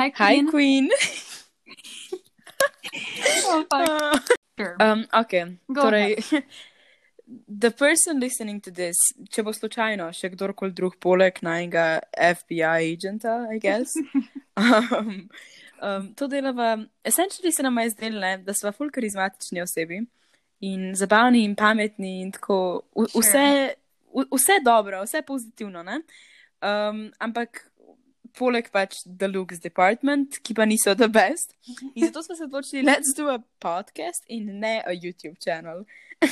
Hi, Hi, Queen. Queen. Oh, fuck. Sure. um, ok, Go torej, the person listening to this, če bo slučajno še kdorkoli drug poleg najnega FBI agenta, I guess. um, um, to delava, essentially se nam je zdelo, da smo ful karizmatični osebi in zabavni in pametni in tako v, Sure. vse, v, vse dobro, vse pozitivno, ne? Um, ampak poleg pač The Looks Department, ki pa niso the best. In zato smo se odločili, let's do a podcast in ne a YouTube channel.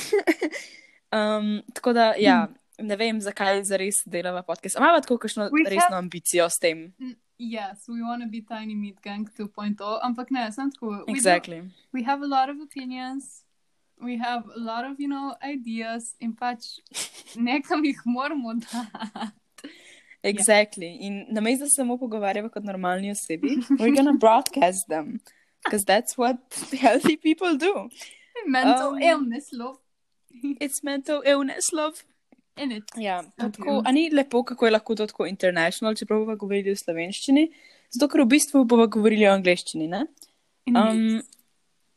um, tako da, ja, ne vem, zakaj zares delava podcast. Ampak tako kakšno We resno have- ambicijo s tem. Yes, we want to be Tiny Meat Gang 2.0, ampak ne, sem tako. we do- Exactly. we have a lot of opinions, we have a lot of, you know, ideas in pač nekam jih moramo dati. Exactly. In namesto da se samo pogovarjava kot normalni osebi, we're gonna broadcast them. Because that's what healthy people do. Mental Um, illness, love. It's mental illness, love. In it. Ja, Okay. tako, a ni lepo, kako je lahko to tako international, čeprav bomo govorili v slovenščini, zato ker v bistvu bomo govorili o angleščini, ne? Um,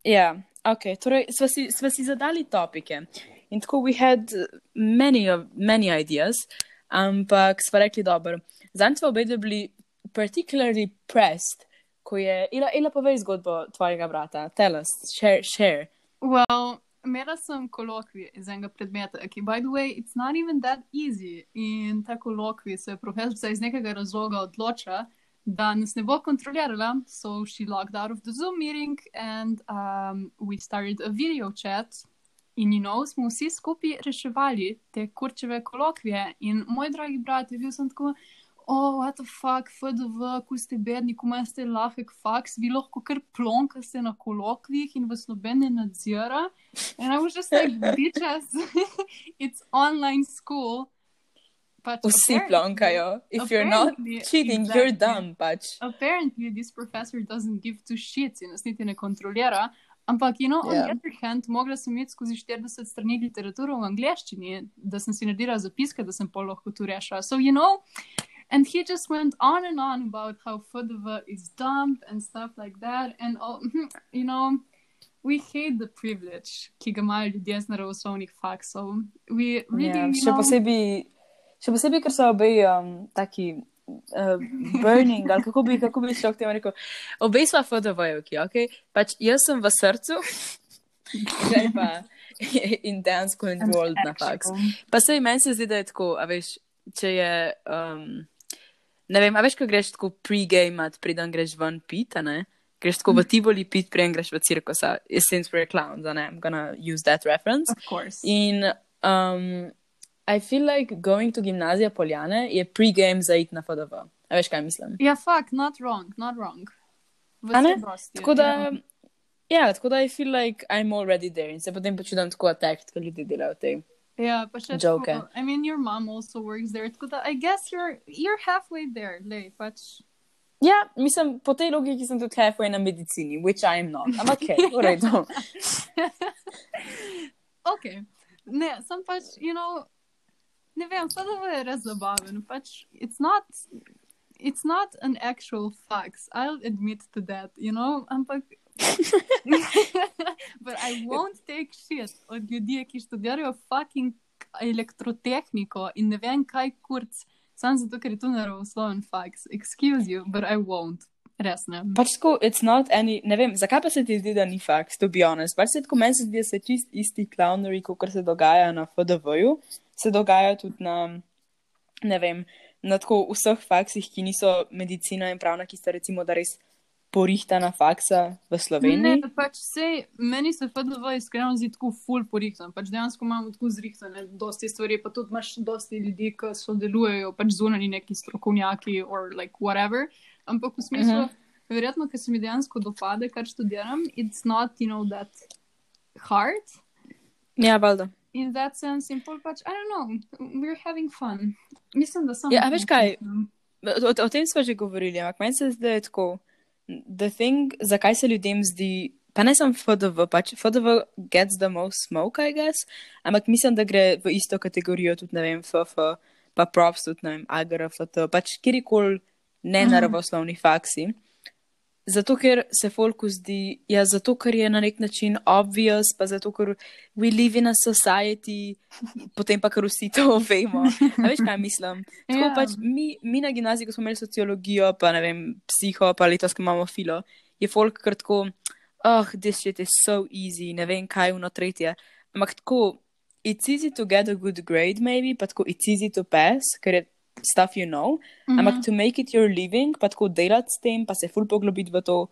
ja, ok, torej sva si, sva si zadali topike in tako we had many, of, many ideas, ampak sva rekli dobro. Zanj smo obe bili particularly pressed, ko je, ila, ila povej zgodbo tvojega brata, tell us, share, share. Well, imela sem kolokvij iz enega predmeta, ki, by the way, it's not even that easy. In ta kolokvij se profesorica iz nekega razloga odloča, da nas ne bo kontrolirala. So she logged out of the Zoom meeting and um, we started a video chat. In, you know, smo vsi skupaj reševali te kurčeve kolokvije. In moj dragi brat je bil sem tako. Oh, what the fuck, FDV, ko ste bedni, ko imate lahek faks, vi lahko kar plonkate na kolokvijih in vas noben ne nadzira. And I was just like, bitches, it's online school. Pač Vsi plonkajo. If you're not cheating, you're exactly. dumb, pač. Apparently, this professor doesn't give two shits in nas niti ne kontrolira. Ampak, you know, on Ja. the other hand, mogla sem imeti skozi 40 strani literaturo v angleščini, da sem si naredila zapiske, da sem pol lahko tu rešila. So, you know, and he just went on and on about how FDV is dumb and stuff like that. And, all, you know, we hate the privilege, ki ga imajo ljudje z naravoslovnih faksov. We really, Ja, you še know, posebej, še posebej, ker so obe um, taki uh, burning, ali kako bi, kako bi šel k temu rekel. Obe smo FDV-jevki, ok? Pač jaz sem v srcu, zdaj pa in dejansko enrolled na faks. Pa se meni se zdi, da je tako, a veš, če je, um, ne vem, a veš, ko greš tako pre-gamat, preden greš ven pit, a ne? Greš tako v Tivoli pit, preden greš v cirkusa, since we're clowns, ne? I'm gonna use that reference. Of course. In um, I feel like going to gimnazija Poljane je pre-game za iti na FDV. A veš, kaj mislim? Ja, fuck, not wrong, not wrong. Srebrnosti, Tako da, ja. ja, tako da I feel like I'm already there in se potem počutim tako attacked, ko ljudje delajo te. Ja, pa še Joke. tako, I mean, your mom also works there, tako da I guess you're, you're halfway there, lej, pač. Ja, mislim, po tej logiki sem tudi halfway na medicini, which I am not. Ampak ok, v redu. Ok, ne, sem pač, you know, ne vem, FDV je res zabaven, pač, it's not, it's not an actual fax, I'll admit to that, you know, ampak. But I won't take shit od ljudi, ki študirajo fucking elektrotehniko in ne vem kaj kurc, samo zato, ker je to naravosloven faks. Excuse you, but I won't. Res ne. Pač tako, it's not any, ne vem, zakaj pa se ti zdi, da ni faks, to be honest. Pač se tako meni se zdi, da se čist isti clownery, kot se dogaja na FDV-ju, se dogaja tudi na, ne vem, na tako vseh faksih, ki niso medicina in pravna, ki sta recimo da res porihtana faksa v Sloveniji. Ne, pač sej, meni se FDV iskreno zdi tako full porihtan. Pač dejansko imamo tako zrihtane dosti stvari, pa tudi imaš dosti ljudi, ki sodelujejo, pač zunani neki strokovnjaki or like whatever. Ampak v smislu, uh Mhm. -huh. verjetno, ker se mi dejansko dopade, kar študiram, it's not, you know, that hard. Ja, valjda. In that sense, in pol pač, I don't know, we're having fun. Mislim, da sem. Ja, veš kaj? O, o tem smo že govorili, ampak meni se zdi, da je tako. The thing, zakaj se ljudem zdi, pa ne samo FDV, pač FDV gets the most smoke, I guess, ampak mislim, da gre v isto kategorijo tudi, ne vem, FF, pa props tudi, ne vem, AGR, FT, pač kjerkoli ne Mhm. naravoslovni faksi. zato, ker se folku zdi, ja, zato, ker je na nek način obvious, pa zato, ker we live in a society, potem pa, ker vsi to vemo. A veš, kaj mislim? Tako Ja. pač mi, mi na gimnaziji, ko smo imeli sociologijo, pa ne vem, psiho, pa letos, ko imamo filo, je folk kar tako, oh, this shit is so easy, ne vem, kaj je uno tretje. Ampak tako, it's easy to get a good grade, maybe, pa tako, it's easy to pass, ker je stuff you know. Mhm. Ampak to make it your living, pa tako delati s tem, pa se ful poglobiti v to.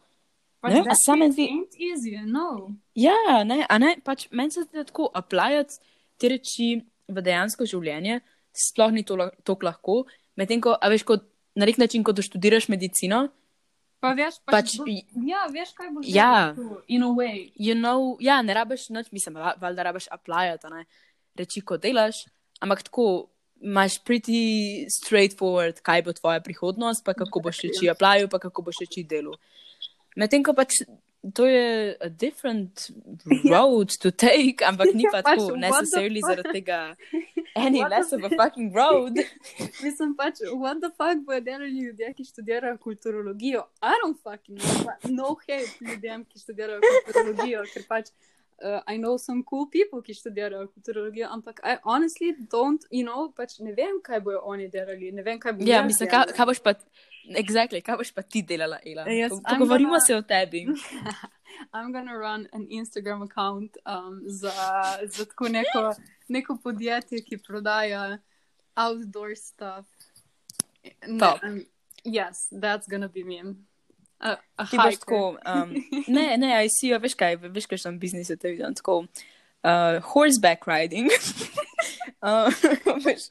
Ne a meni shit zdi- easy, no. Ja, ne, a ne, pač meni se zdi da tako, aplajati te reči v dejansko življenje, sploh ni to tako lahko. Medtem ko, a veš, kot na nek način, ko študiraš medicino, Pa veš, pač, pač, bo, ja, veš, kaj bo Ja. in a way. you know, ja, ne rabiš nič, mislim, va- valjda rabiš aplajati, a ne, reči, ko delaš, ampak tako. Imaš pretty straightforward, kaj bo tvoja prihodnost, pa kako boš reči aplaju, pa kako boš reči delu. Medtem ko pač to je a different road to take, ampak ni pa Pač, tako the necessarily zaradi tega any less of a fucking road. Mislim pač, what the fuck bojo delali ljudje, ki študirajo kulturologijo? I don't fucking know. No hate ljudem, ki študirajo kulturologijo, ker pač. Uh, I know some cool people, ki študirajo kulturologijo, ampak I honestly don't, you know, pač ne vem, kaj bojo oni delali, ne vem, kaj bojo. Ja, mislim, kaj, kaj boš pa, exactly, kaj boš pa ti delala, Ela? Yes, I'm Pogovorimo gonna- se o tebi. I'm gonna run an Instagram account um, za, za tako neko, neko podjetje, ki prodaja outdoor stuff. Ne, Top. um, yes, that's gonna be me. A, a Ti boš tako, um, ne, ne, I see, veš kaj, veš kaj sem biznis te vidim, tako uh, horseback riding. uh, veš,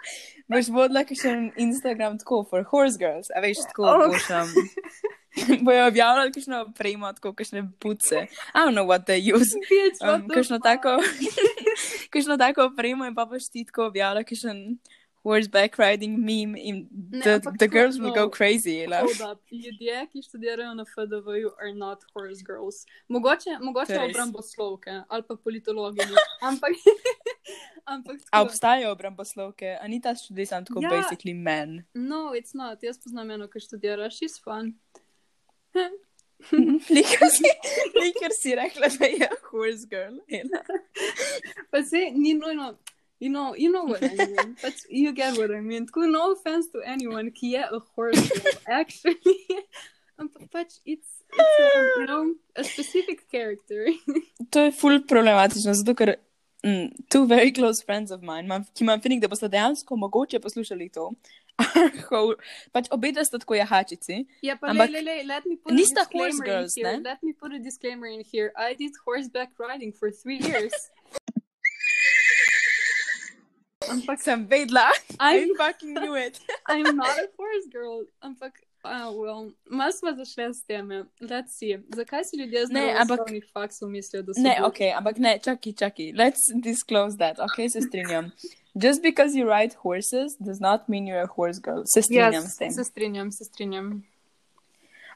boš vodila kakšen Instagram tako for horse girls, a veš, tako Oh. boš. Um, bojo objavljali kakšno opremo, tako kakšne buce. I don't know what they use. Um, kakšno tako, kakšno tako opremo in pa boš ti tako objavljala kakšen horseback riding meme in Ne, the, ampak the girls will no. go crazy. Up. Ljudje, ki študirajo na FDV-ju, are not horse girls. Mogoče, mogoče To je res. obramboslovke ali pa politologi, ampak. ampak A tako- obstajajo obramboslovke, a ni ta študij sam tako Ja. basically men. No, it's not. Jaz poznam eno, ki študira, she's fun. Likar si, likar si rekla, da je horse girl. Pa se ni nujno. You know, you know what I mean. But you get what I mean. Tako, no offense to anyone, ki je a horse girl, actually. Ampak pač, it's, it's a, you know, a specific character. To je ful problematično, zato ker mm, two very close friends of mine, imam, ki imam feeling, da boste dejansko mogoče poslušali to. Pač obe sta tako jahačici. Ja, pa Ampak le, le, le, let me put a nista disclaimer horse girls, here. ne? Let me put a disclaimer in here. I did horseback riding for three years. Ampak Sem vedla. I'm, I fucking knew it. I'm not a horse girl. Ampak, uh, well, malo smo zašli s tem. Let's see. Zakaj si ljudje z Ne, ampak- naravoslovnih faksov mislijo, da so Ne, ok, ampak ne, čakaj, čakaj. Let's disclose that, ok, se strinjam. Just because you ride horses does not mean you're a horse girl. Se strinjam Yes, s tem. se strinjam, se strinjam.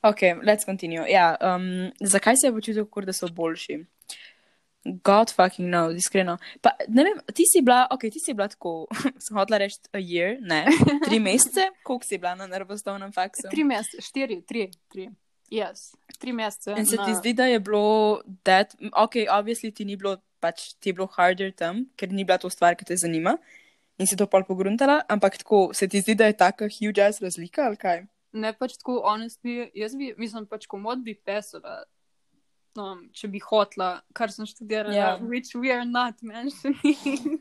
Ok, let's continue. Ja, um, zakaj se je počutil, kot da so boljši? God fucking knows, iskreno. Pa, ne vem, ti si bila, ok, ti si bila tako, sem hotela reči a year, ne, tri mesece, koliko si bila na naravoslovnem faksu? Tri mesece, štiri, tri, tri. Yes, tri mesece. In se na- ti zdi, da je bilo, that, ok, obviously ti ni bilo, pač ti je bilo harder tam, ker ni bila to stvar, ki te zanima. In si to pol pogruntala, ampak tako, se ti zdi, da je taka huge ass razlika ali kaj? Ne, pač tako, honestly, jaz bi, mislim, pač komod bi pesala, um, če bi hotla, kar sem študirala, Ja. yeah. which we are not mentioning.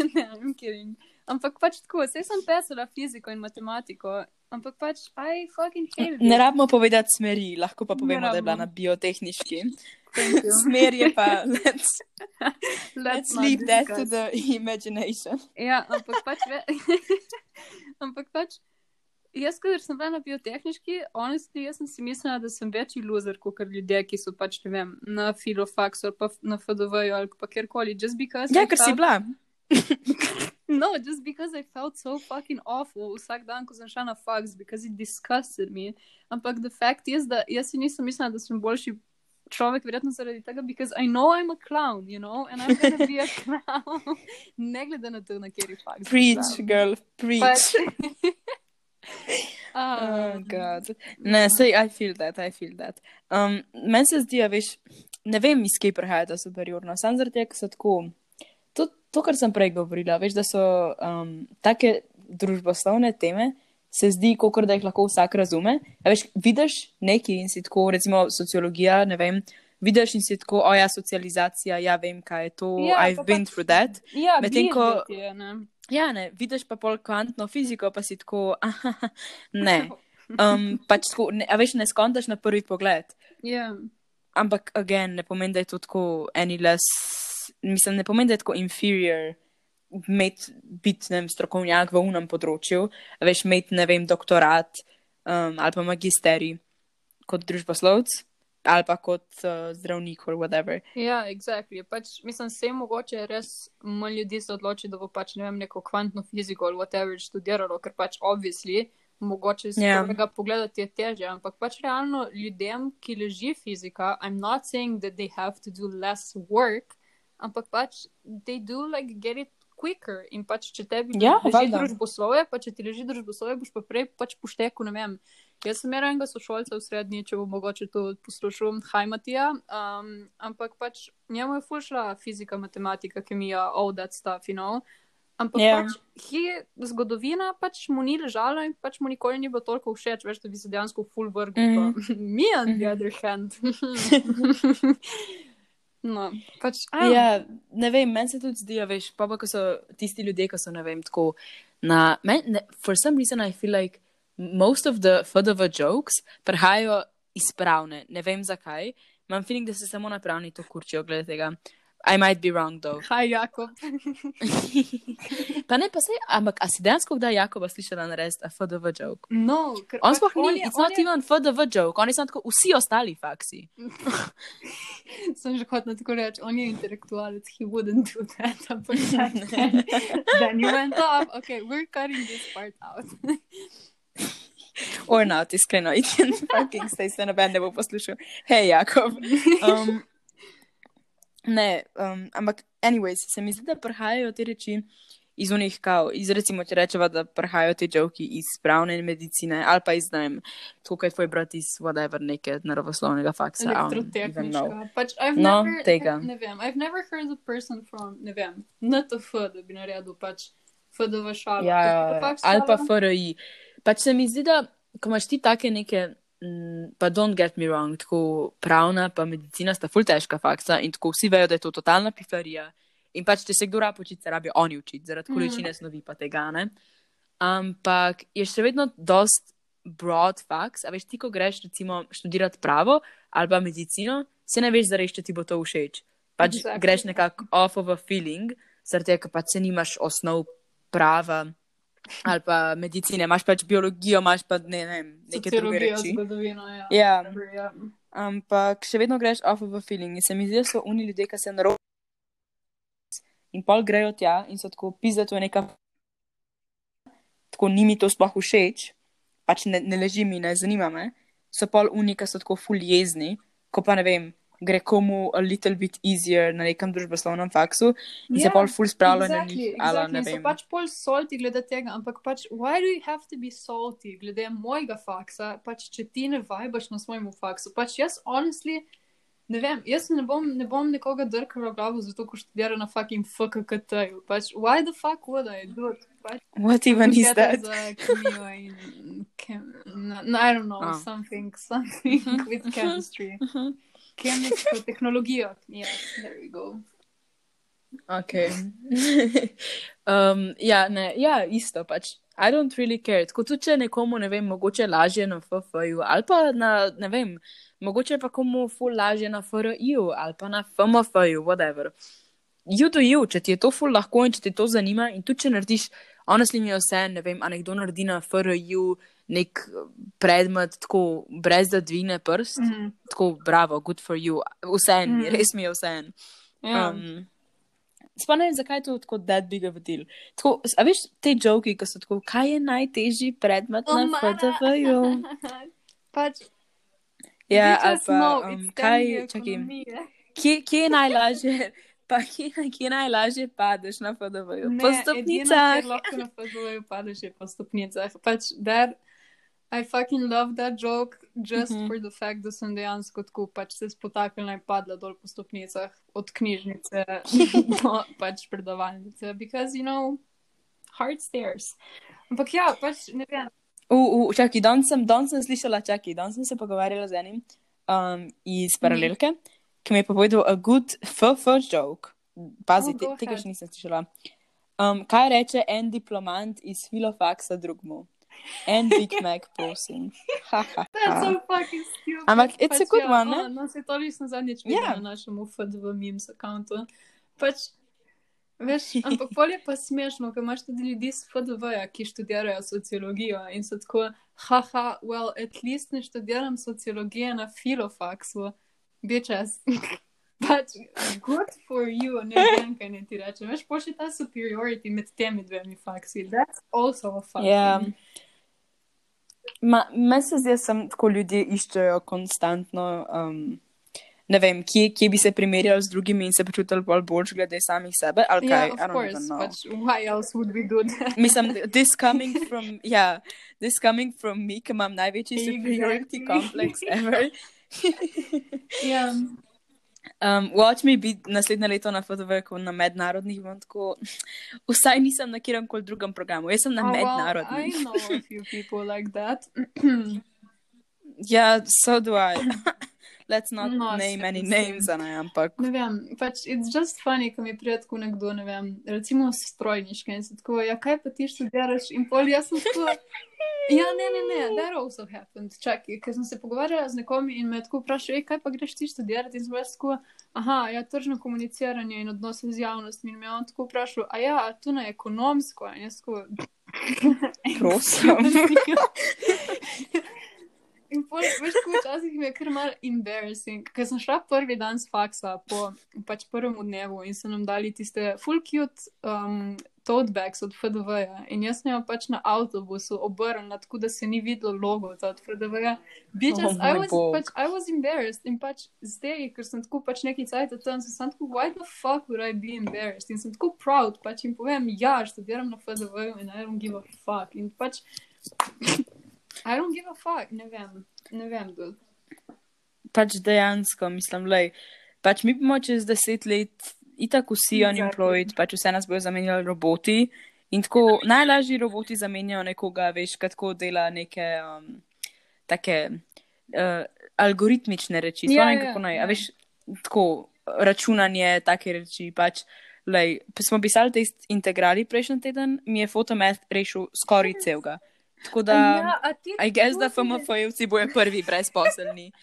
ne, I'm kidding. Ampak pač tako, vse sem pesala fiziko in matematiko, ampak pač, I fucking hate it. Ne rabimo povedati smeri, lahko pa povemo, da je bila na you. Smer je pa, let's, let's Let's leave that to the imagination. Ja, ampak pač, ve... ampak pač, jaz, ker sem bila na biotehnički, honestly, jaz sem si mislila, da sem večji loser kot ljudje, ki so pač, ne vem, na filofaksu ali pa na FDV-ju ali pa kjerkoli. Ja, I ker si felt- bila. No, just because I felt so fucking awful vsak dan, ko sem šla na faks, because it disgusted me. Ampak the fact is, da jaz si nisem mislila, da sem boljši človek, verjetno zaradi tega, because I know I'm a clown, you know, and I'm gonna be a clown. ne glede na to, na kateri faks. Preach, girl, preach. Pač- Oh, Um, God. Ne, sej, I feel that, I feel that. Um, meni se zdi, a veš, ne vem, iz kje prihaja ta superiornost, sam zaradi tega, ker so tako. To, to, kar sem prej govorila, veš, da so um, take družboslovne teme, se zdi, kot da jih lahko vsak razume. A veš, vidiš nekaj in si tako, recimo sociologija, ne vem, vidiš in si tako, o ja, socializacija, ja, vem, kaj je to, Ja, I've pa been pač- through that. Ja, Medtem ko- da je. Ja, ne, vidiš pa pol kvantno fiziko, pa si tako, aha, ne. Um, pač tako, ne, a veš, ne skontaš na prvi pogled. Ja. Ampak, again, ne pomeni, da je to tako any less, mislim, ne pomeni, da je tako inferior imeti, biti, ne vem, strokovnjak v unem področju, veš, imeti, ne vem, doktorat um, ali pa magisterij kot družboslovc ali pa kot uh, zdravnik ali whatever. Ja, exactly. Pač, mislim, se mogoče res manj ljudi se odloči, da bo pač ne vem, neko kvantno fiziko ali whatever študiralo, ker pač obvisli, mogoče z Ja. prvega pogleda ti je teže, ampak pač realno ljudem, ki leži fizika, I'm not saying that they have to do less work, ampak pač they do like get it quicker in pač če tebi Ja, leži družboslovje, pa če ti leži družboslovje, boš pa prej pač poštekel, ne vem. Jaz sem imel enega sošolca v srednji, če bo mogoče to poslušal, Haj Matija, um, ampak pač njemu je fušla fizika, matematika, kemija, all that stuff, you know. Ampak Ja. yeah. pač je zgodovina pač mu ni ležala in pač mu nikoli ni bilo toliko všeč, veš, da bi se dejansko full vrgel. Mm -hmm. Me on the Mhm. other hand. no, pač, I don't Ja, ne vem, meni se tudi zdi, veš, pa pa, ko so tisti ljudje, ki so, ne vem, tako na, men, ne, for some reason I feel like most of the FDV jokes prihajajo izpravne, ne vem zakaj, imam feeling, da se samo na pravni to kurčijo glede tega. I might be wrong though. Haj, Jakob. pa ne, pa se, ampak a si dejansko kdaj Jakoba slišala narediti a FDV joke? No, ker On pač sploh on ni, je- it's on not je- even FDV joke, oni so tako vsi ostali faksi. Sem že hotel tako reči, on je intelektualec, he wouldn't do that. Ampak then you went off. Okay, we're cutting this part out. Or not, iskreno, it can fucking stay, se noben ne bo poslušal. Hej, Jakob. Um, ne, um, ampak, anyways, se mi zdi, da prihajajo te reči iz unih kao, iz recimo, če rečeva, da prihajajo te joki iz pravne medicine ali pa iz, ne vem, tako kot je tvoj brat iz whatever, neke naravoslovnega faksa. Elektrotehnička. Pač I've No, never, tega. Ne vem, I've never heard a person from, ne vem, NTF, da bi naredil pač FDV šalo. Ja, ja, pa ja. faks ali pa. FRI. Pač se mi zdi, da ko imaš ti take neke, mm, pa don't get me wrong, tako pravna pa medicina sta ful težka faksa in tako vsi vejo, da je to totalna pifarija. In pač, če se kdo rab učiti, se rabijo oni učiti, zaradi Mhm. količine snovi pa tega, ne. Ampak je še vedno dost broad facts, a veš, ti, ko greš recimo študirati pravo ali pa medicino, se ne veš zares, če ti bo to všeč. Pač exactly. greš nekako off of a feeling, zaradi tega, ker pač se nimaš osnov prava ali pa medicine, imaš pač biologijo, imaš pa ne, ne neke druge reči. zgodovino, ja. Ja, Whatever, ja. ampak še vedno greš off of a feeling in se mi zdi, da so oni ljudje, ki se naročijo in pol grejo tja in so tako pizda, to je neka. Tako ni mi to sploh všeč, pač ne, ne leži mi, ne zanima me. So pol oni, ki so tako ful jezni, ko pa ne vem, gre komu a little bit easier na nekem družboslovnem faksu in yeah, se Ja, pol ful spravlja na Exactly, njih. ali exactly. ne So vem. pač pol salty glede tega, ampak pač, why do you have to be salty glede mojega faksa, pač če ti ne vajbaš na svojemu faksu. Pač jaz, honestly, ne vem, jaz ne bom, ne bom nekoga drkala v glavo zato, ker študira na fucking FKKT-ju. Pač, why the fuck would I do it? Pač, What even is that? In chem, no, no, I don't know, Ah. something, something with chemistry. Kemijsko tehnologijo. Yes, there we go. Okay. um, ja, ne, ja, isto pač. I don't really care. Tako tudi, če nekomu, ne vem, mogoče lažje na FFU ali pa na, ne vem, mogoče pa komu ful lažje na FRU ali pa na FMFU, whatever. You do you, če ti je to ful lahko in če te to zanima in tudi, če narediš, honestly mi je vse, ne vem, a nekdo naredi na FRU nek predmet tako brez da dvine prst, mm. Mhm. tako bravo, good for you, vse en, mm. Mhm. res mi je vse en. Ja. Um, Sploh ne vem, zakaj je to tako that big of a deal. Tako, a veš, te joki, ki so tako, kaj je najtežji predmet na Omara. FDV-ju? Pač, Ja, bitches ali pa, um, kaj, čakaj, kje, kje je najlažje, pa kje, najlažje padeš na FDV-ju? Po edino, stopnicah. kjer lahko na FDV-ju padeš, je po stopnicah. Pač, der, I fucking love that joke just mm Mhm. -hmm. for the fact, da sem dejansko tako pač se spotaknila in padla dol po stopnicah od knjižnice do pač predavalnice. Because, you know, hard stairs. Ampak ja, pač ne vem. Uh, uh, čakaj, danes sem, danes sem slišala, čakaj, danes sem se pogovarjala z enim um, iz paralelke, ki mi je povedal a good FF joke. Pazi, Oh, te, tega še nisem slišala. Um, kaj reče en diplomant iz filofaksa drugmu? En Big Mac, prosim. Ha, ha, That's ha. so fucking stupid. Ampak it's a pač, good ja, one, ne? o, No, se to nisem zadnjič videla Ja. yeah. na našem FDV memes akontu. Pač, veš, ampak bolje pa smešno, ker imaš tudi ljudi z FDV-ja, ki študirajo sociologijo in so tako, haha, well, at least ne študiram sociologije na filofaksu, bitches. Pač, good for you, ne vem, kaj ne ti rečem. Veš, pošli ta superiority med temi dvemi faksi. That's also a fucking. Ja. Ma, meni se zdi, da sem tako ljudje iščejo konstantno. Um, ne vem, kje, kje bi se primerjali z drugimi in se počutili bolj boljš glede samih sebe. Kaj, Yeah, of course. But why else would we do that? Mislim, this coming from, yeah, this coming from me, ki imam največji superiority Exactly. complex ever. Yeah. Um, watch me biti naslednje leto na ko na mednarodnih bom tako. Vsaj nisem na kjerem koli drugem programu, jaz sem na Oh, well, I mednarodnih. know a few people like that. Ja, so do I. Let's not No, name any same, names, ne, ampak. ne vem, pač it's just funny, ko mi pride tako nekdo, ne vem, recimo strojniška in se tako, ja, kaj pa ti študiraš in pol jaz sem tako. Ja, ne, ne, ne, that also happened. Čakaj, ker sem se pogovarjala z nekom in me tako vprašal, "Ej, kaj pa greš ti študirati in sem bila tako, aha, ja, tržno komuniciranje in odnose z javnostmi in me je on tako vprašal, a ja, tu na ekonomsko in jaz tako. Prosim. In pol, veš, ko včasih mi je kar mal embarrassing, ker sem šla prvi dan z faksa po pač prvem dnevu in so nam dali tiste full cute um, tote bags od FDV-ja in jaz sem jo pač na avtobusu obrnila, tako da se ni videlo logo od FDV-ja. Bitches, Oh I was, bog. pač, I was embarrassed in pač zdaj, ker sem tako pač neki cajt tam, sem samo tako, why the fuck would I be embarrassed? In sem tako proud, pač jim povem, ja, študiram na FDV-ju in I don't give a fuck. In pač I don't give a fuck, ne vem, ne vem, dude. Pač dejansko, mislim, lej, pač mi bomo čez deset let itak vsi Exactly. unemployed, pač vse nas bojo zamenjali roboti. In tako najlažji roboti zamenjajo nekoga, veš, kaj tako dela neke um, take uh, algoritmične reči. Ja, Ja, ne vem, ja, naj. ja. Veš, tako računanje, take reči. Pač, lej, smo pisali test integrali prejšnji teden, mi je fotomet rešil skoraj celega. Tako da, ja, I guess da FMF-jevci bojo prvi brezposelni.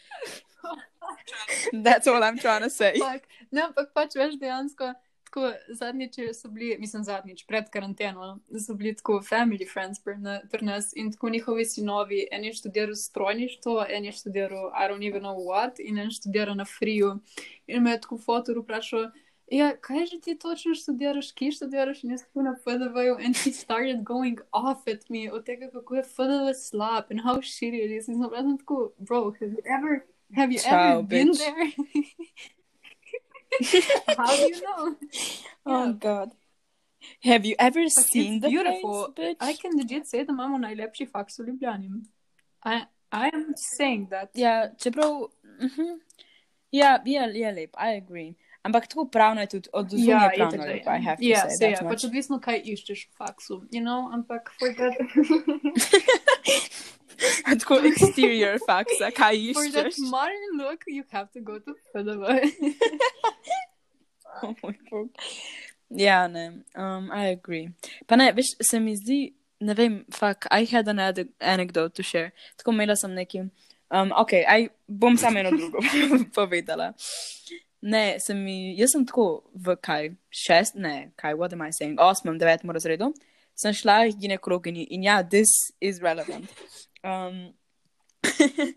That's all I'm trying to say. Fuck. Ne, ampak pač veš dejansko. Tako, zadnjič so bili, mislim, zadnjič pred karanteno, so bili tako family friends pri na- pri nas in tako njihovi sinovi. En je študiral strojništvo, en je študiral I don't even know what in en študira na friju. In me je tako fotor vprašal, ja, kaj že ti točno študiraš, kje študiraš in jaz tako na FDV-ju and he started going off at me od tega, kako je FDV slab and how shitty it is. In sem tam tako, bro, have you ever, have you Ciao, ever been bitch. there? How do you know? Oh, Yeah. God. Have you ever But seen the beautiful. place, bitch? I can legit say, da imamo najlepši faks v Ljubljani. I, I am saying that. Ja, čeprav. mhm. Ja, je, je lep, I agree. Ampak tako pravno je tudi od zunaj Ja, pravno itak, da lep, je. I have to Ja, say se je, that pač much. odvisno, kaj iščeš v faksu, you know, ampak for that, Tako exterior faksa, kaj for that iščeš. modern look, you have to go to FDV. Oh moj bog. Ja, ne, um, I agree. Pa ne, veš, se mi zdi, ne vem, fuck, I had an anecdote to share. Tako imela sem neki, um, ok, aj, bom samo eno drugo povedala. Ne, sem mi, jaz sem tako v kaj, šest, ne, kaj, what am I saying, osmem, devetem razredu, sem šla k ginekologinji in ja, this is relevant. Um,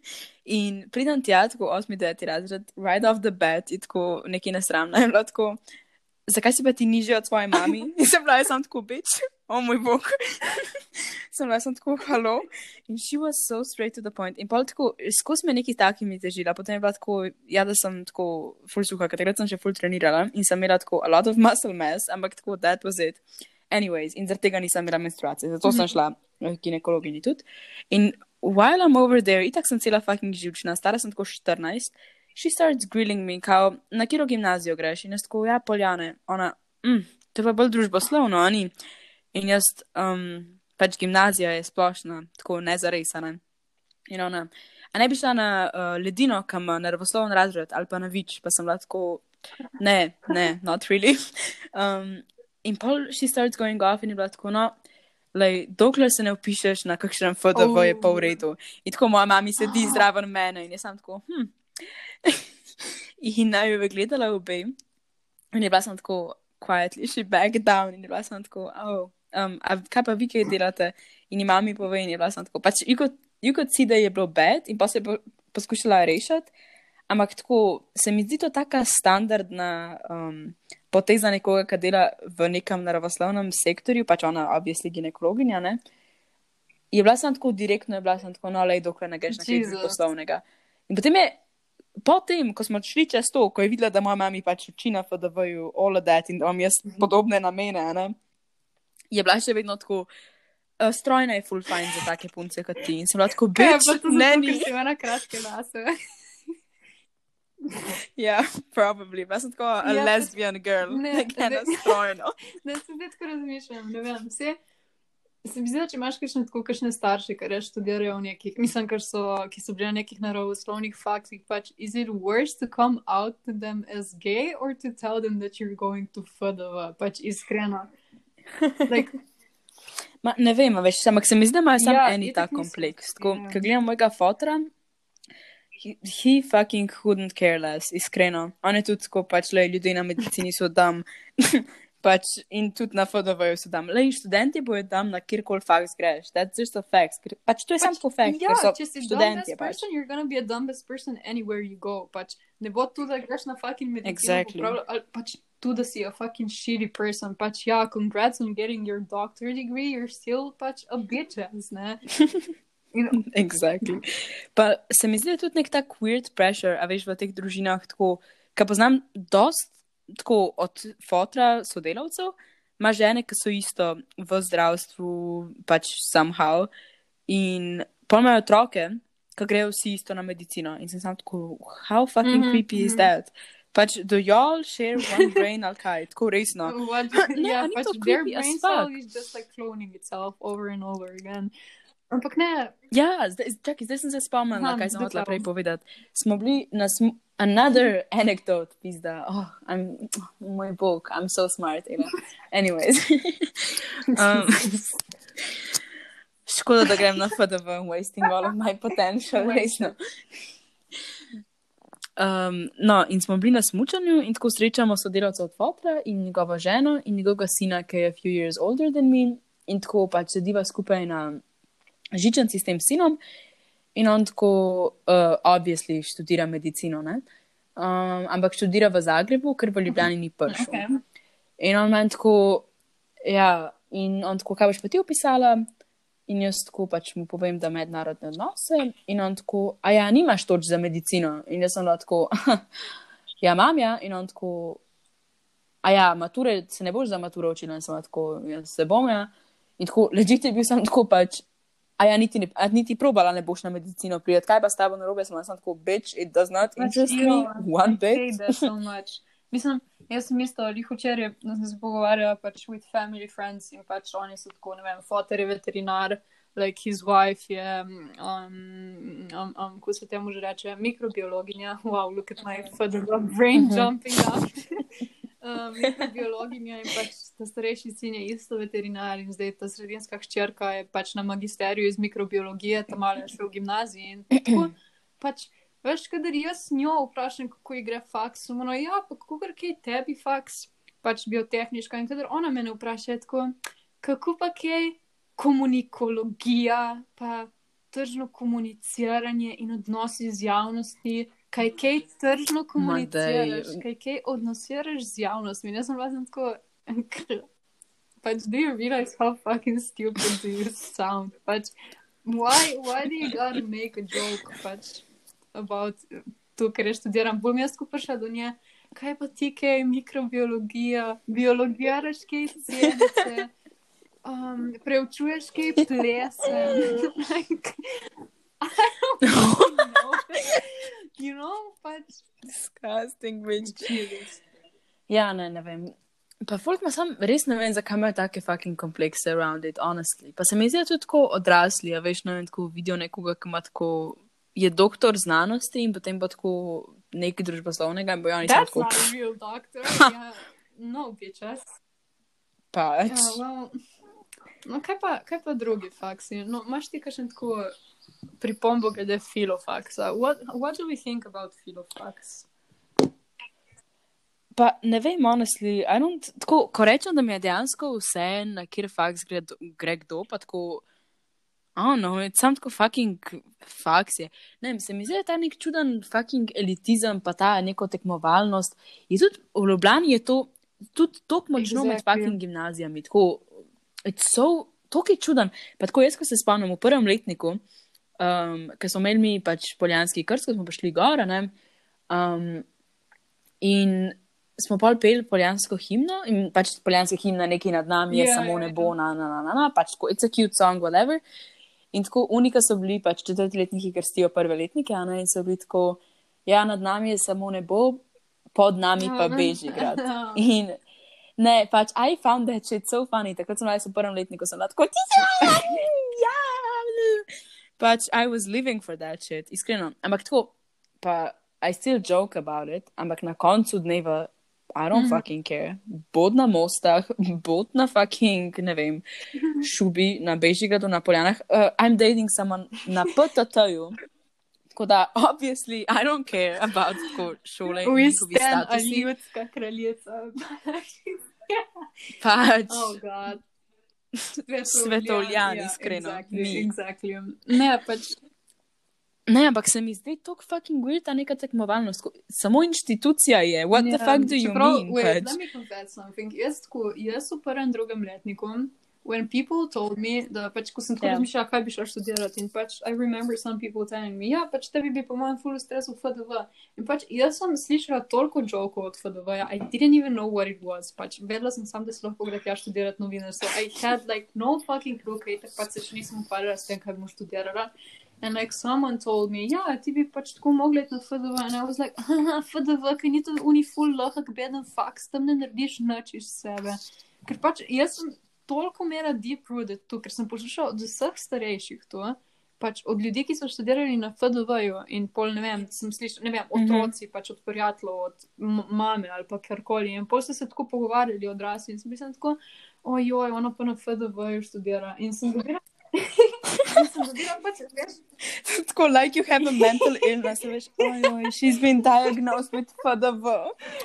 in pridem tja, tako osmi, deveti razred, right off the bat, in tako nekaj nesramno je bilo tako, zakaj si pa ti nižja od svoje mami? In sem bila, jaz sem tako, bitch, o oh, moj bog. sem bila, sem tako, halo. In she was so straight to the point. In pol tako, skozi me neki takimi težila, potem je bila tako, ja, da sem tako full suha, ker takrat sem še full trenirala in sem imela tako a lot of muscle mass, ampak tako, that was it. Anyways, in zaradi tega nisem imela menstruacije, zato sem šla k ginekologinji tudi. In while I'm over there, itak sem cela fucking živčna, stara sem tako 14, she starts grilling me, kao, na kiro gimnazijo greš in jaz tako, ja, poljane, ona, mm, to je pa bolj družboslovno, oni. In jaz, um, pač gimnazija je splošna, tako nezaresana. In ona, a ne bi šla na uh, ledino, kam na nervoslovni razred ali pa na vič, pa sem lahko, ne, ne, not really. Um, in pol she starts going off in je bila tako, no, lej, dokler se ne upišeš na kakšnem FDV, oh. je pa v redu. In tako moja mama sedi oh. zraven mene in jaz sem tako, hm. in naj bi me gledala obe. In je bila sem tako, quietly, she back down in je bila sem tako, oh, um, a kaj pa vi, kaj delate? In ima mi pove, in je bila sem tako, pač, you could see, da je bilo bed in pa se je po, poskušala rešiti. Ampak tako se mi zdi to taka standardna um, poteza nekoga, ki dela v nekem naravoslovnem sektorju, pač ona, obvisli ginekologinja, ne. Je bila sem tako direktno, je bila sem tako, no, lej, dokler ne greš na kaj poslovnega. In potem je, potem, ko smo šli čez to, ko je videla, da moja mama pač uči na FDV-ju, all of that in da imam jaz podobne namene, ne, je bila še vedno tako. Uh, strojna je full fine za take punce kot ti. In sem lahko bil, ne, nisem imela kratke lase. Ja, probably. Jaz sem tako a ja, lesbian girl, ne, ne, ne, strojno. Ne, se zdaj tako razmišljam, ne vem, vse. Se mi zdi, da če imaš kakšne tako kakšne starše, ki reč študirajo v nekih, mislim, ker so, ki so bili na nekih naravoslovnih faktih, pač, is it worse to come out to them as gay or to tell them that you're going to FDV, pač iskreno. Like, Ma, ne vem, veš, ampak se mi zdi, da ima samo ja, eni ta kompleks. Tako, yeah. Ja. Ko gledam mojega fotra, he, he fucking couldn't care less, iskreno. On je tudi tako, pač le ljudi na medicini so tam. pač in tudi na FDV-ju so tam. Le študenti bojo tam na kjerkoli faks greš. That's just a fact. Pač to je samo fact. Ja, če si študent, pač. person, you're gonna be a dumbest person anywhere you go. Pač ne bo tu, da greš na fucking medicino. Exactly. Popravlja, pač tu, da si a fucking shitty person. Pač ja, congrats on getting your doctor degree, you're still pač a bitch ass, ne? Exactly. Pa se mi zdi tudi nek tak weird pressure, a veš v teh družinah, tako, ki poznam dost tako od fotra sodelavcev, ima žene, ki so isto v zdravstvu, pač somehow, in pojmajo otroke, ki grejo vsi isto na medicino. In sem sam tako, how fucking mm -hmm, creepy mm -hmm. is mhm. that? Pač, do y'all share one brain ali kaj, tako resno. What, no, yeah, pač their brain cell is just like cloning itself over and over again. Ampak ne. Ja, zdaj, čakaj, zdaj sem se spomnila, kaj sem hotela prej povedati. Smo bili na sm another anecdote, pizda. Oh, I'm, oh, moj bog, I'm so smart. Know? Anyways. um, škoda, da grem na FDV, wasting all of my potential, resno. Um, no, in smo bili na smutnju, in tako srečamo sodelavca od Fotra in njegovo ženo in njegovega sina, ki je a few years older than me, in tako pač sediva skupaj na žičanci s tem sinom in on tako, uh, obvisli, študira medicino, um, ampak študira v Zagrebu, ker v Ljubljani ni prišel. Okay. In on meni tako, ja, in on tako, kaj boš pa ti opisala? In jaz tako pač mu povem, da mednarodne odnose. In on tako, a ja, nimaš toč za medicino. In jaz sem lahko, ja, imam ja. In on tako, a ja, mature, se ne boš za maturo učila. In sem lahko, jaz se bom ja. In tako, ležite bil sem tako pač, A ja, niti, ne, a niti probala ne boš na medicino prijeti. Kaj pa s tabo narobe, sem tako, bitch, it does not interest me one bit. Mislim, jaz sem isto, ali včeraj sem se pogovarjala pač with family friends in pač oni so tako, ne vem, fotor je veterinar, like his wife je, um, um, um, ko se temu že reče, mikrobiologinja. Wow, look at my brain jumping up. um, biologinja in pač ta starejši sin je isto veterinar in zdaj ta sredinska hčerka je pač na magisteriju iz mikrobiologije, tam ali še v gimnaziji. In tako, pač, veš, kadar jaz njo vprašam, kako ji gre faks, samo no, ja, pa kako gre kaj tebi faks, pač biotehniška in kadar ona mene vpraša, tako, kako pa kaj komunikologija, pa tržno komuniciranje in odnosi z javnosti kaj kaj tržno komuniciraš, kaj kaj odnosiraš z javnostmi. Jaz sem vas tako. Pač, do you realize how fucking stupid do you sound? Pač, why, why do you gotta make a joke pač, about to, ker je študiram? Bom jaz skupaj šla do nje, kaj pa ti, kaj je mikrobiologija, biologija, raš kaj celice, um, preučuješ kaj plese. you know, pač. Disgusting, bitch. Ja, ne, ne vem. Pa folk ima sam, res ne vem, zakaj imajo take fucking komplekse around it, honestly. Pa se mi zdi, da tudi tako odrasli, a veš, ne vem, tako vidijo nekoga, ki ima tako, je doktor znanosti in potem pa tako nekaj družboslovnega in bojo oni That's tako. not a real doctor. yeah. No, bitches. Pač. Ja, well, no, kaj pa, kaj pa drugi faksi? No, imaš ti kakšen tako pripombo glede filofaksa? What, what do we think about filofaks? Pa ne vem, honestly, I don't, tako, ko rečem, da mi je dejansko vse, na kjer faks gre, gre kdo, pa tako, I don't know, sam tako fucking faks je. Ne vem, se mi zdi, da je ta nek čuden fucking elitizem, pa ta neko tekmovalnost. Je tudi v Ljubljani je to tudi tako močno med Exactly. fucking gimnazijami, tako, it's so, tako je čuden. Pa tako jaz, ko se spomnim v prvem letniku, um, ker smo imeli mi pač poljanski krst, ko smo prišli gor, ne. Um, in smo pol peli poljansko himno in pač poljanska himna nekaj nad nami je Ja, samo ja, nebo, na, na, na, na, na, pač tako, it's a cute song, whatever. In tako unika so bili pač četrtletniki, ker stijo prve letnike, ne, in so bili tako, ja, nad nami je samo nebo, pod nami pa Ja, beži grad. In ne, pač, I found that shit so funny, takrat sem bila v prvem letniku, sem bila tako, ti si, ja, pač, I was living for that shit, iskreno. Ampak tako, pa, I still joke about it, ampak na koncu dneva, I don't mm -hmm. fucking care. Bod na mostah, bod na fucking, ne vem, šubi, na Bežigradu, na Poljanah. Uh, I'm dating someone na PTT-ju. Tako da, obviously, I don't care about tako šole in njihovi statusi. ljudska kraljica. Pač, oh, God. Svetovljan, ja, iskreno, Exactly, mi. exactly. Ne, pač ne, ampak se mi zdi tako fucking weird ta neka tekmovalnost. Ko- Samo inštitucija je. What the Ja, fuck do you čeprav, mean? Wait, pač? let me confess something. Jaz, tako, jaz v prvem, drugem letniku, when people told me, da pač, ko sem tako Ja. razmišljala, kaj bi šla študirati, in pač, I remember some people telling me, ja, pač tebi bi po mojem full stres v FDV. In pač, jaz sem slišala toliko jokov od FDV, I didn't even know what it was. Pač, vedela sem sam, da se lahko gre tja študirati novinarstvo. I had like no fucking clue, kaj tak pač se še nisem ukvarjala s tem, kaj bom študirala. And like someone told me, ja, ti bi pač tako mogla iti na FDV. And I was like, haha, FDV, ker ni to uniful lahak beden faks, tam ne narediš nič iz sebe. Ker pač jaz sem toliko mera deep rooted tu, ker sem poslušala od vseh starejših tu. Pač od ljudi, ki so študirali na FDV-ju in pol, ne vem, sem slišala, ne vem, Mhm. otroci, pač od prijateljev, od mame ali pa karkoli. In pol so se tako pogovarjali odrasli in sem bila tako, ojoj, ona pa na FDV-ju študira. In sem dobila. in sem dobila pač, veš, Tako, like you have a mental illness, veš, ojoj, she's been diagnosed with FDV.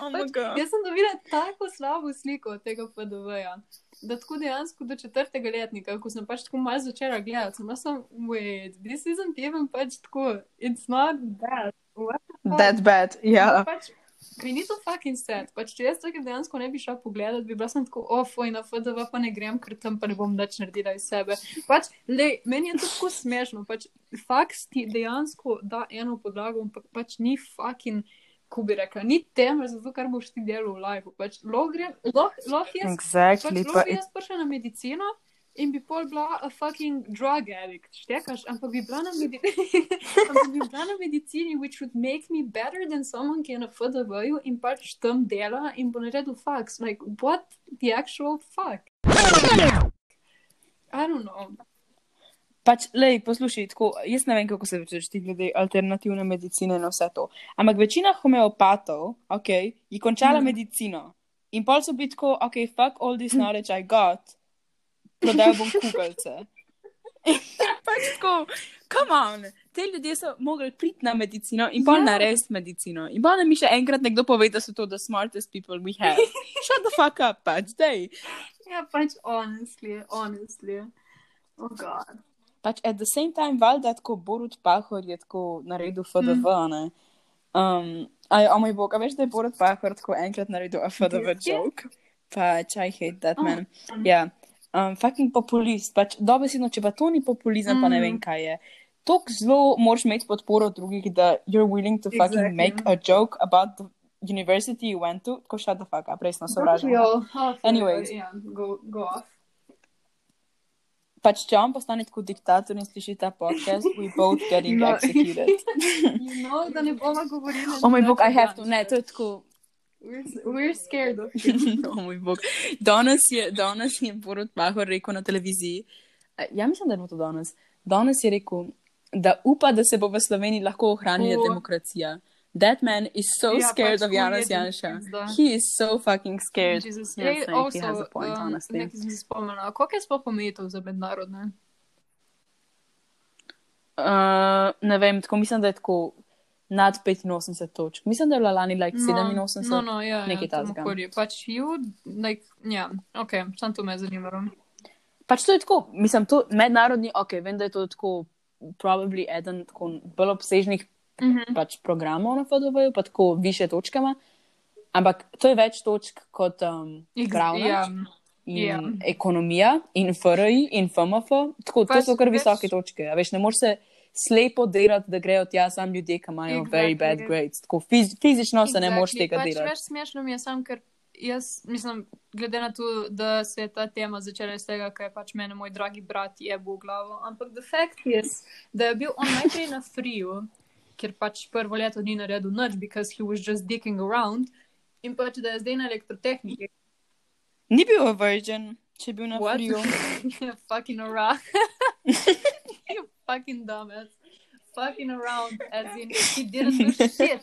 Oh my Pač, jaz sem dobila tako slabo sliko od tega FDV-ja. Da tako dejansko do četrtega letnika, ko sem pač tako malo začela gledati, sem sem, wait, this isn't even pač tako, it's not bad. What the fuck? That bad, ja. Pač, ker ni to fucking set. Pač, če jaz tukaj dejansko ne bi šla pogledat, bi bila sem tako, ofoj, na FDV pa ne grem, ker tam pa ne bom nič naredila iz sebe. Pač, lej, meni je to tako smešno, pač, faks ti dejansko da eno podlago, ampak pač ni fucking, ko bi rekla, ni temelj za to, kar boš ti delal v life. Pač, lahko lahko jaz, pač, Exactly, pa lahko bi jaz prišla na medicino. In bi pol bila a fucking drug addict, štekaš, ampak bi bila na, medi bi bila na medicini, which would make me better than someone, ki je na FDV-ju in pač tam dela in bo naredil faks. Like, what the actual fuck? I don't know. Pač, lej, poslušaj, tako, jaz ne vem, kako se večeš ti glede alternativne medicine in vse to. Ampak večina homeopatov, ok, je končala mm. medicino. In pol so bili tako, ok, fuck all this knowledge I got, prodal bom kugalce. pač tako, come on, te ljudje so mogli priti na medicino in pol Ja. yeah. narediti medicino. In pol da mi še enkrat nekdo pove, da so to the smartest people we have. Shut the fuck up, pač, dej. Ja, pač honestly, honestly. Oh god. pač at the same time, valjda tako Borut Pahor je tako naredil FDV, mm. ne. Um, aj, o moj bog, a veš, da je Borut Pahor tako enkrat naredil FDV Res je? joke? Pač, I hate that Oh. man. Ja, um, fucking populist, pač dobesedno, če pa to ni populizem, mm. pa ne vem, Mm. kaj je. Tok zelo moraš imeti podporo drugih, da you're willing to fucking Exactly. make a joke about the university you went to, tako shut the fuck up, resno sovražim. Half Anyways. Yeah, go, go off. pač če on postane kot diktator in sliši ta podcast, we both getting No. executed. You know, da ne bomo govorili. Oh moj bog, I have to, ne, to je tako. We're, we're scared of you. oh moj bog. Danes je, danes je Borut Pahor rekel na televiziji, ja mislim, da je bilo to danes, danes je rekel, da upa, da se bo v Sloveniji lahko ohranila O. demokracija. That man is so Ja, scared pač of Janez ful je Janša. He is so fucking scared. Jesus. Yes, I think he also, has a point, um, honestly. nekaj sem se spomnila. Koliko je sploh omejitev za mednarodne? Uh, ne vem, tako mislim, da je tako nad 85 točk. Mislim, da je bila lani like 87. No, no, ja, nekaj ja, takega. Pač you, like, ja, ok, sam to me zanima. Pač to je tako, mislim, to mednarodni, ok, vem, da je to tako, probably eden tako bolj obsežnih Mhm. pač programov na FDV-ju, pa tako više točkama. Ampak to je več točk kot um, pravna ja. in ja. ekonomija in FRI in FMF. Tako, to Pač so kar veš- visoke točke. A veš, ne moreš se slepo delati, da grejo tja sam ljudje, ki imajo exactly. very bad Exactly. grades. Tako, fiz, fizično se ne moreš Exactly. tega pač delati. Več smešno mi je sam, ker jaz mislim, glede na to, da se je ta tema začela iz tega, je pač mene moj dragi brat jebo v glavo. Ampak the fact is, da je bil on najprej na friju, ker pač prvo leto ni naredil nič, because he was just dicking around. In pač, da je zdaj na elektrotehniki. Ni bil virgin, če je bil na What? friju. fucking around. fucking dumbass. Fucking around, as in, he didn't do shit.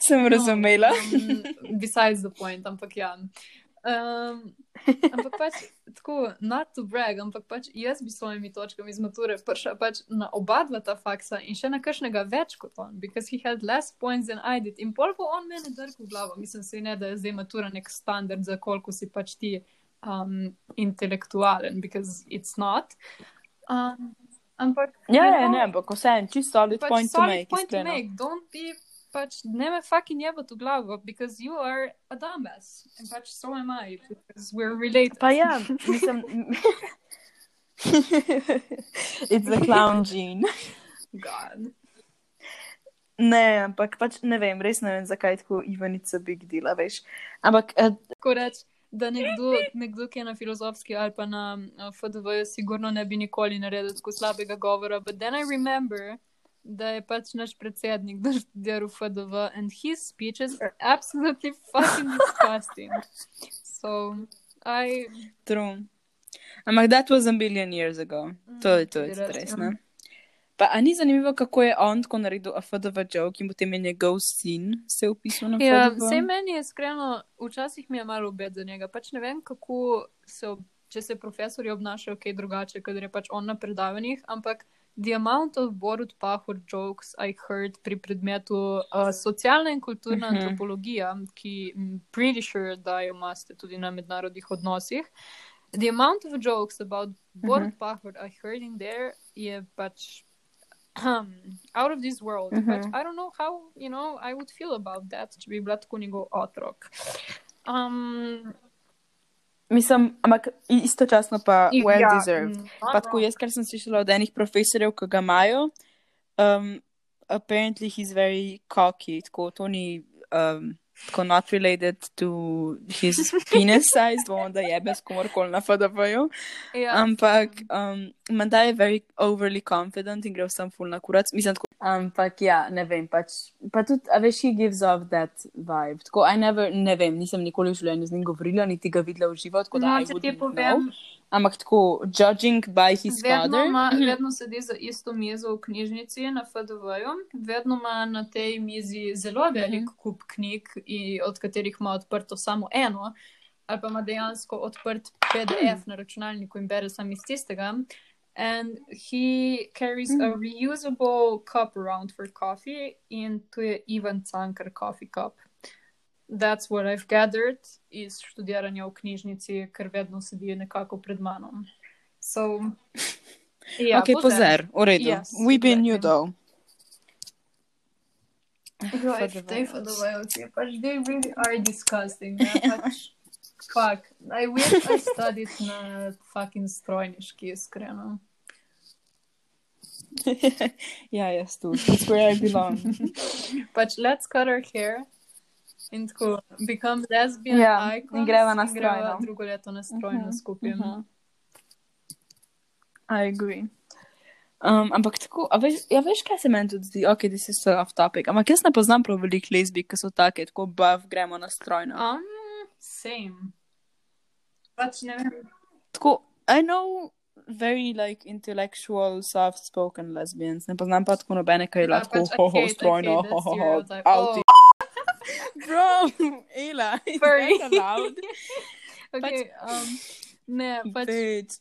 Sem razumela. No, um, besides the point, ampak ja. Um, ampak pač tako, not to brag, ampak pač jaz bi s svojimi točkami iz mature prišla pač na oba dva ta faksa in še na kakšnega več kot on, because he had less points than I did. In pol bo on mene drgal v glavo. Mislim si ne, da je zdaj matura nek standard za koliko si pač ti um, intelektualen, because it's not. Um, ampak Ja, you ja, know, ne, ampak vseeno, čisto solid pač point to solid make. point to make. Don't be pač ne me fucking jebati v glavo, because you are a dumbass. In pač so am I, because we're related. Pa ja, mislim. It's the clown gene. God. Ne, ampak pač ne vem, res ne vem, zakaj tako Ivanica big deal, veš. Ampak uh, Tako reč, da nekdo, nekdo, ki je na filozofski ali pa na uh, FDV, sigurno ne bi nikoli naredil tako slabega govora. But then I remember, da je pač naš predsednik doštudiral FDV and his speeches are absolutely fucking disgusting. So, I. true. Ampak that was a million years ago. To je to, je res, ja. ne. Pa a ni zanimivo, kako je on tako naredil FDV joke in potem je njegov sin se upisal na Ja, FDV. vse meni je iskreno, včasih mi je malo obed za njega. Pač ne vem, kako se, če se profesori obnašajo kaj drugače, ker je pač on na predavanjih, ampak the amount of Borut Pahor jokes I heard pri predmetu uh, socialna in kulturna Mhm. antropologija, ki pretty sure da jo imate tudi na mednarodnih odnosih. The amount of jokes about Borut Pahor I heard in there je pač um, out of this world. Mhm. Pač, I don't know how, you know, I would feel about that, če bi bila tako njegov otrok. Um, Mislim, ampak istočasno pa i- well ja, deserved. mm, Pa tako jaz, kar sem slišala od enih profesorjev, ki ga imajo, um, apparently he's very cocky, tako to ni um, tako not related to his penis size, bomo da jebe s komorkoli na FDV-ju, Ja, ampak um, menda je very overly confident in gre vsem full na kurac. Mislim, tako, ampak ja, ne vem, pač, pa tudi, a veš, he gives off that vibe. Tako, I never, ne vem, nisem nikoli v življenju z njim govorila, niti ga videla v živo, tako da no, če ti povem, know. Ampak tako, judging by his vedno, father. ima, vedno sedi za isto mizo v knjižnici na FDV-ju, vedno ima na tej mizi zelo velik Mhm. kup knjig, od katerih ima odprto samo eno, ali pa ima dejansko odprt PDF na računalniku in bere sam iz tistega. And he carries a reusable cup around for coffee, in to je Ivan Cankar coffee cup. That's what I've gathered iz študiranja v knjižnici, ker vedno sedi nekako pred mano. So, ja, ok, pozer, v redu. Yes, We been you exactly. though. Right, FDVs. they FDVs, pač they really are disgusting. Ne? Pač, fuck, I wish I studied na fucking strojniški, iskreno. ja, jaz tu. That's where I belong. but let's cut our hair in tako become lesbian Ja, icons in greva na in greva strojno. drugo leto na strojno Mhm, skupaj. mhm. I agree. Um, ampak tako, a veš, ja, veš, kaj se meni tudi zdi, ok, this is so off topic, ampak jaz ne poznam prav veliko lezbij, ki so take, tako bav, gremo na strojno. Um, same. Pač ne vem. Tako, I know very like intellectual, soft-spoken lesbians, ne poznam pa tako nobene, ki je Ja, lahko pač, I ho, ho, hate- I strojno, hate that ho, ho, ho, stereotype. out. Oh. Bro, Ela, is Furry. that allowed? Okay, um, ne, pač. Bitch.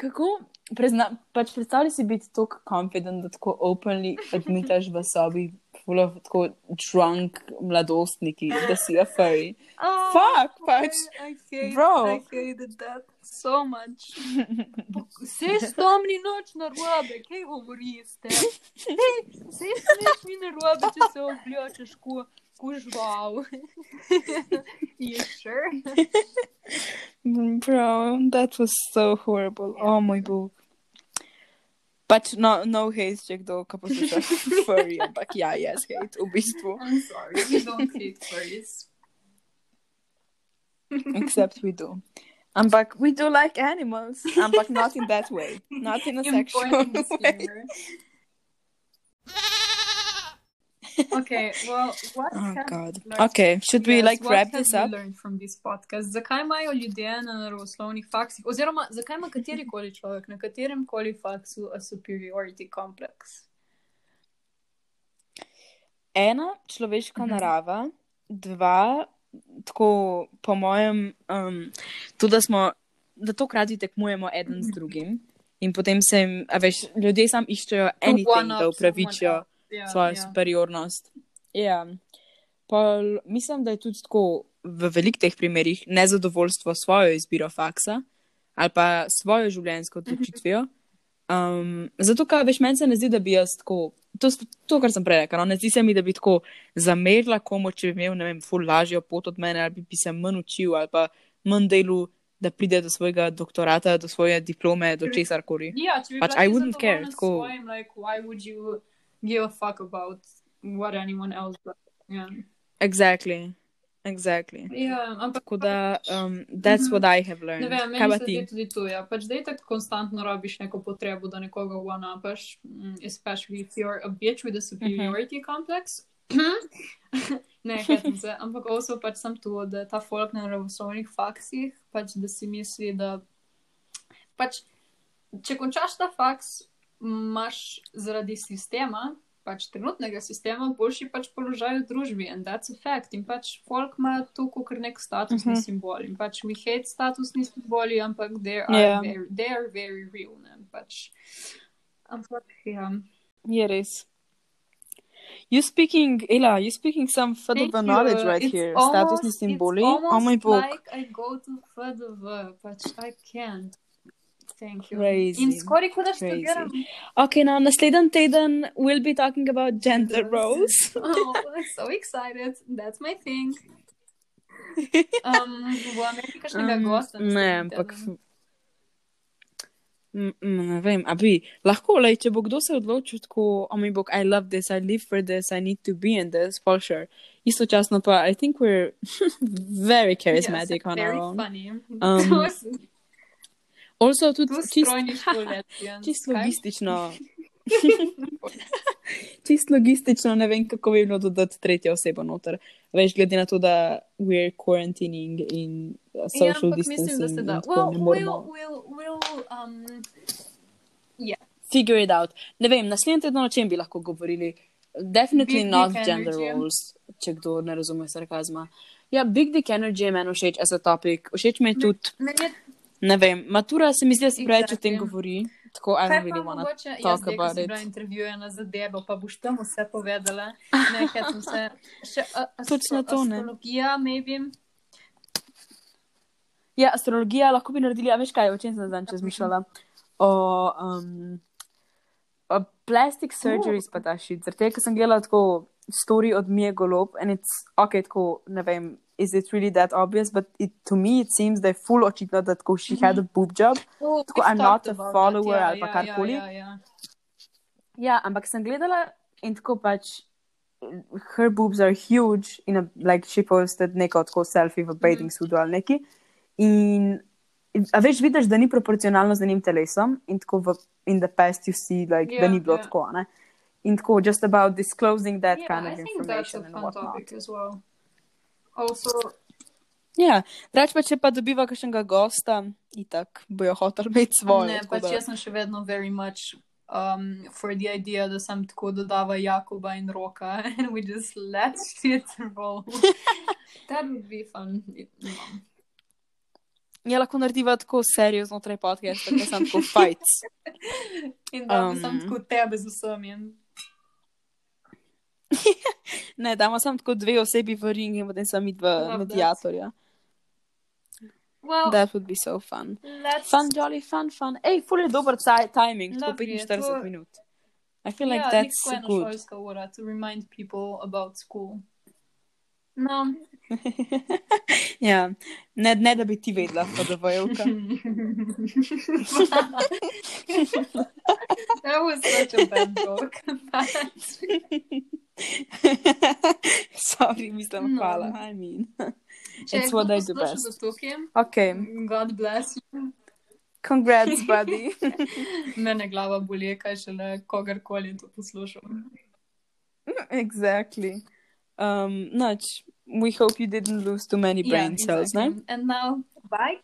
Kako, prezna, pač predstavljaj si biti tako confident, da tako openly admitaš v sobi, full of tako drunk mladostniki, da si a furry. Oh, Fuck, pač. I hate, Bro. I hated that so much. Vse spomni noč na robe, kaj govorite? Vse spomniš mi na robe, če se obljočeš, ko kužval. you sure? Bro, that was so horrible. Oh, my bog. But no, no hate, če kdo, ko posluša furry, ampak ja, yes, hate, v bistvu. I'm sorry, we don't hate furries. Except we do. Ampak we do like animals, ampak not in that way. Not in a sexual Important way. Okay, well, what Oh have god. like- Okay, should we Yes, like wrap this we up? learned from this podcast? Zakaj imajo ljudje na naravoslovnih faksih, oziroma zakaj ima katerikoli človek na katerem koli faksu a superiority complex? Ena, človeška Mhm. narava, dva, tako po mojem, um, tudi da smo, da to krati tekmujemo eden Mhm. z drugim. In potem se jim, a veš, ljudje sam iščejo anything, one-up da upravičijo someone Ja, svojo ja. superiornost. Ja. Pol, mislim, da je tudi tako v velikih teh primerih nezadovoljstvo s svojo izbiro faksa ali pa svojo življenjsko odločitvijo. Um, zato, ker veš, meni se ne zdi, da bi jaz tako, to, to kar sem prej rekel, no, ne zdi se mi, da bi tako zamerila komu, če bi imel, ne vem, ful lažjo pot od mene, ali bi, se manj učil, ali pa manj delu, da pride do svojega doktorata, do svoje diplome, do česar koli. Ja, če bi Pač I wouldn't care, tako- Svojim, like, why would you give a fuck about what anyone else does? Ja, Exactly. Exactly. ja ampak Tako da, um, that's what I have learned. Ne vem, meni se zdi tudi to, ja. Pač da tako konstantno rabiš neko potrebo, da nekoga one-upaš, mm, especially if you're a bitch with a superiority complex. ne, hetem se, ampak also pač sem tu, da ta folk na naravoslovnih faksih, pač da si misli, da pač, če končaš ta faks, imaš zaradi sistema, pač trenutnega sistema, boljši pač položaj v družbi in that's a fact. In pač folk ima tu kot nek statusni uh Mhm. -huh. simbol. In pač we hate statusni simboli, ampak they are, Ja. very, they are very real. Ne? Pač, ampak, ja. Je res. You speaking, Ela, you speaking some Thank FDV you. knowledge right It's here. almost- Statusni it's simboli. almost Oh my bog. Like I go to FDV, pač I can't. Thank you. Crazy. In skoraj kot da študiram. Okay, now naslednji teden we'll be talking about gender roles. oh, I'm so excited. That's my thing. Um, bo imeli kakšnega Um, gosta? ne, ampak. Ne vem, a bi lahko, lej, če bo kdo se odločil tako, oh my bog, I love this, I live for this, I need to be in this, for sure. Istočasno pa, I think we're very charismatic yes, on very our own. Funny. Um, Also, tudi tu čist, čist logistično. čist logistično ne vem, kako bi bilo dodati tretjo osebo noter. Veš, glede na to, da we're quarantining in uh, Ja, social ampak mislim, da distancing. se da. Well, ne we'll, we'll, we'll, um, figure it out. Ne vem, naslednji teden o čem bi lahko govorili. Definitely Big not dick gender energy. roles, če kdo ne razume sarkazma. Ja, big dick energy je meni všeč as a topic. Všeč mi je tudi, meni je ne vem, matura se mi zdi, da se preveč o tem govori. Tako, Kaj pa really wanna mogoče, jaz zdaj, ko it. bila intervjujena za debo, pa boš tam vse povedala. Ne, sem se. Še a, Točno to, ne. Astrologija, maybe. Ja, astrologija lahko bi naredili, a veš kaj, o čem sem zdaj razmišljala? O, um, o plastic surgeries pa ta šit. Zaradi tega, ker sem gledala tako story od Mije Golob in it's ok, tako, ne vem, is it really that obvious, but it, to me it seems da je full očitno, da tako she had a boob job. Oh, Tako, I'm not a follower that. ali pa karkoli. Ja, ja, ja. Ja, ampak sem gledala in tako pač. Her boobs are huge, in a, like she posted neko tako selfie v bathing suitu ali neki. In A veš, vidiš, da ni proporcionalno z enim telesom in tako v in the past you see, like, yeah, da Ja, ni bilo ja. tako, ne? In tako, just about disclosing that Yeah, kind I of think that's a information and fun whatnot. topic as well. Also, Ja, reč pa, če pa dobiva kakšnega gosta, itak bojo hoteli imeti svoje. ne, pač jaz sem še vedno very much um, for the idea, da sem tako dodava Jakoba in Roka and we just let shit roll. That would be fun. No. Ja, lahko narediva tako serijo znotraj podcasta, da sem tako fights. In da Um. sem tako tebe z vsemi. Ne, damo samo tako dve osebi v ring in potem sem dva medijatorja. Well, That would be so fun. let's Fun, jolly, fun, fun. Ej, ful je dober ti- timing, tako Lovely je, 45 to- minut. I feel like ja, that's good. šolska ura to remind people about school. No. ja, ne, ne da bi ti vedela, pa da vojevka. that was such a bad joke. Sorry, mislim, No. hvala. I mean. Če It's what I do best. do Ok, God bless you. congrats, buddy. Mene glava boli, kaj šele kogarkoli to poslušal. exactly. Um, noč, we hope you didn't lose too many brain cells, ne? exactly. And now, bye.